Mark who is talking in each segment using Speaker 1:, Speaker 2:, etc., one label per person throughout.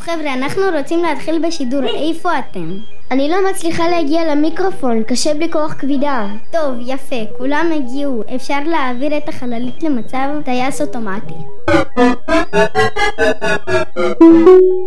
Speaker 1: חבר'ה, אנחנו רוצים להתחיל בשידור, איפה אתם?
Speaker 2: אני לא מצליחה להגיע למיקרופון, קשה בלי כוח כבידה.
Speaker 1: טוב, יפה, כולם הגיעו. אפשר להעביר את החללית למצב טייס אוטומטי.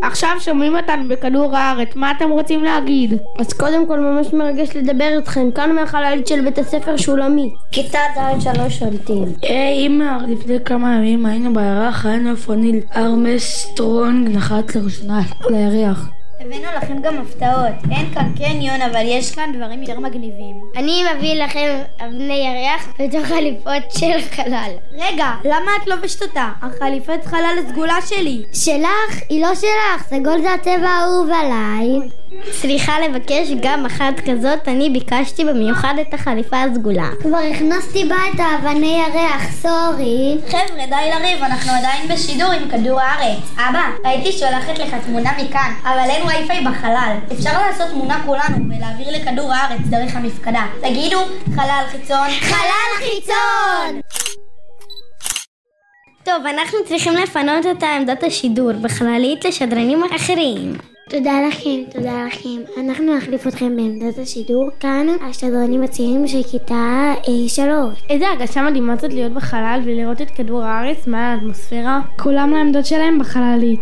Speaker 3: עכשיו שומעים אותנו בכדור הארץ, מה אתם רוצים להגיד?
Speaker 2: אז קודם כל ממש מרגש לדבר איתכם, כאן מהחללית של בית הספר שולמית.
Speaker 1: כיתה ד' שלוש שולטים.
Speaker 3: היי אמא, לפני כמה ימים היינו בירח, איפה ניל ארמסטרונג נחת לראשונה על הירח.
Speaker 1: הבאנו לכם גם הפתעות. אין כאן קניון, אבל יש כאן דברים יותר מגניבים.
Speaker 2: אני מביא לכם אבני ירח בתוך חליפות של חלל.
Speaker 1: רגע, למה את לובשת אותה? החליפת חלל הסגולה שלי.
Speaker 2: שלך? היא לא שלך, סגול זה הצבע האהוב עליי.
Speaker 1: סליחה לבקש גם אחת כזאת, אני ביקשתי במיוחד את החליפה הסגולה.
Speaker 2: כבר הכנסתי בה את האבני ירח, סורי.
Speaker 1: חבר'ה, די לריב, אנחנו עדיין בשידור עם כדור הארץ. אבא, הייתי שולחת לך תמונה מכאן, אבל אין וי-פיי בחלל. אפשר לעשות תמונה כולנו ולהעביר לכדור הארץ דרך המפקדה. תגידו, חלל חיצון.
Speaker 2: חלל חיצון!
Speaker 1: טוב, אנחנו צריכים לפנות את עמדת השידור בחללית לשדרנים אחרים.
Speaker 2: תודה לכם, תודה לכם. אנחנו נחליף אתכם בעמדת השידור. כאן השדרנים הצעירים של כיתה אה, שלוש.
Speaker 3: איזה הרגשה מדהימה זאת להיות בחלל ולראות את כדור הארץ מהאטמוספירה. כולם לעמדות שלהם בחללית.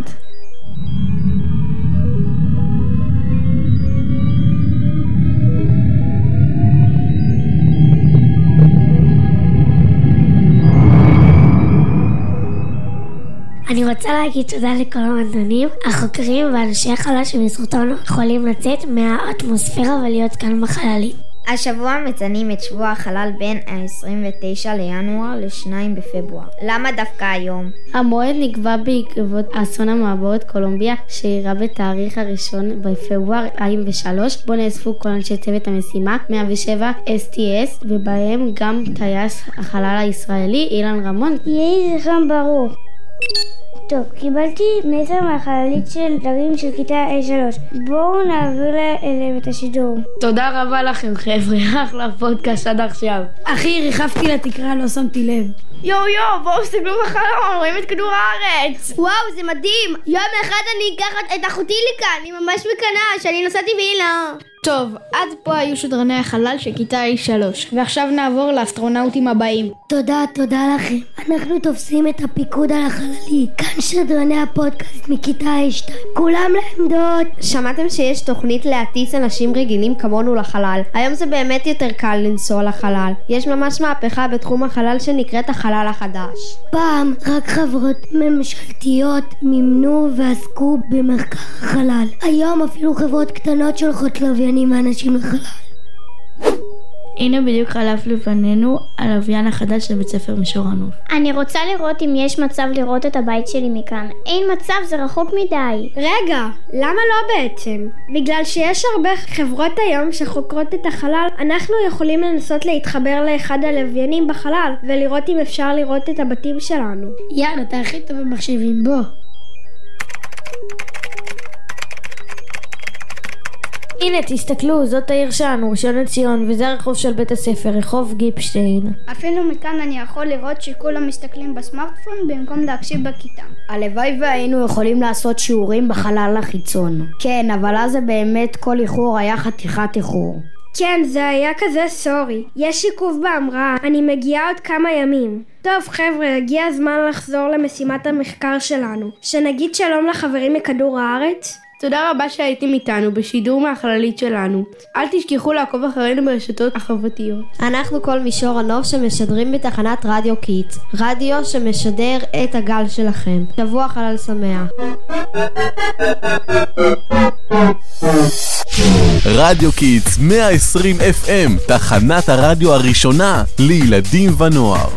Speaker 2: אני רוצה להגיד תודה לכל המדענים, החוקרים ואנשי החלל שבזכותם יכולים לצאת מהאטמוספירה ולהיות כאן בחללית.
Speaker 1: השבוע מציינים את שבוע החלל בין ה-29 לינואר ל-2 בפברואר. למה דווקא היום?
Speaker 3: המועד נקבע בעקבות אסון המעבורת קולומביה שאירע בתאריך הראשון בפברואר 2003 בו נאספו כל אנשי צוות המשימה 107 STS ובהם גם טייס החלל הישראלי אילן רמון.
Speaker 2: יהי זכרם ברוך. טוב, קיבלתי מסר מהחללית של דרים של כיתה A3. בואו נעביר אליהם את השידור.
Speaker 3: תודה רבה לכם חבר'ה, אחלה פודקאסט עד עכשיו. אחי, ריחפתי לתקרה, לא שמתי לב. יואו יואו, בואו תסתכלו בחלום, רואים את כדור הארץ!
Speaker 2: וואו, זה מדהים! יום אחד אני אקח את אחותי לכאן, אני ממש מקנאה שאני נסעתי והיא לא.
Speaker 3: טוב, עד פה היו שדרני החלל של כיתה A3, ועכשיו נעבור לאסטרונאוטים הבאים.
Speaker 2: תודה, תודה לכם. אנחנו תופסים את הפיקוד על החללית. כאן שדרני הפודקאסט מכיתה A2. כולם לעמדות.
Speaker 1: שמעתם שיש תוכנית להטיס אנשים רגילים כמונו לחלל. היום זה באמת יותר קל לנסוע לחלל. יש ממש מהפכה בתחום החלל שנקראת החלל החדש.
Speaker 2: פעם רק חברות ממשלתיות מימנו ועסקו במחקר החלל. היום אפילו חברות קטנות שולחות לוויינים ואנשים לחלל.
Speaker 3: הנה בדיוק חלף לפנינו הלוויין החדש של בית ספר מישור הנוף.
Speaker 1: אני רוצה לראות אם יש מצב לראות את הבית שלי מכאן. אין מצב, זה רחוק מדי.
Speaker 4: רגע, למה לא בעצם? בגלל שיש הרבה חברות היום שחוקרות את החלל, אנחנו יכולים לנסות להתחבר לאחד הלוויינים בחלל ולראות אם אפשר לראות את הבתים שלנו.
Speaker 3: יאללה, אתה הכי טוב במחשבים, בוא. הנה, תסתכלו, זאת העיר שלנו, ראשון לציון, וזה הרחוב של בית הספר, רחוב גיפשטיין.
Speaker 4: אפילו מכאן אני יכול לראות שכולם מסתכלים בסמארטפון במקום להקשיב בכיתה.
Speaker 5: הלוואי והיינו יכולים לעשות שיעורים בחלל החיצון. כן, אבל אז זה באמת כל איחור היה חתיכת איחור.
Speaker 4: כן, זה היה כזה סורי. יש עיכוב בהמראה, אני מגיעה עוד כמה ימים. טוב חבר'ה, הגיע הזמן לחזור למשימת המחקר שלנו. שנגיד שלום לחברים מכדור הארץ?
Speaker 3: תודה רבה שהייתם איתנו בשידור מהחללית שלנו. אל תשכחו לעקוב אחרינו ברשתות החברתיות.
Speaker 1: אנחנו כל מישור הנוף שמשדרים בתחנת רדיו קידס. רדיו שמשדר את הגל שלכם. שבוע חלל שמח.
Speaker 6: רדיו קידס 120 FM, תחנת הרדיו הראשונה לילדים ונוער.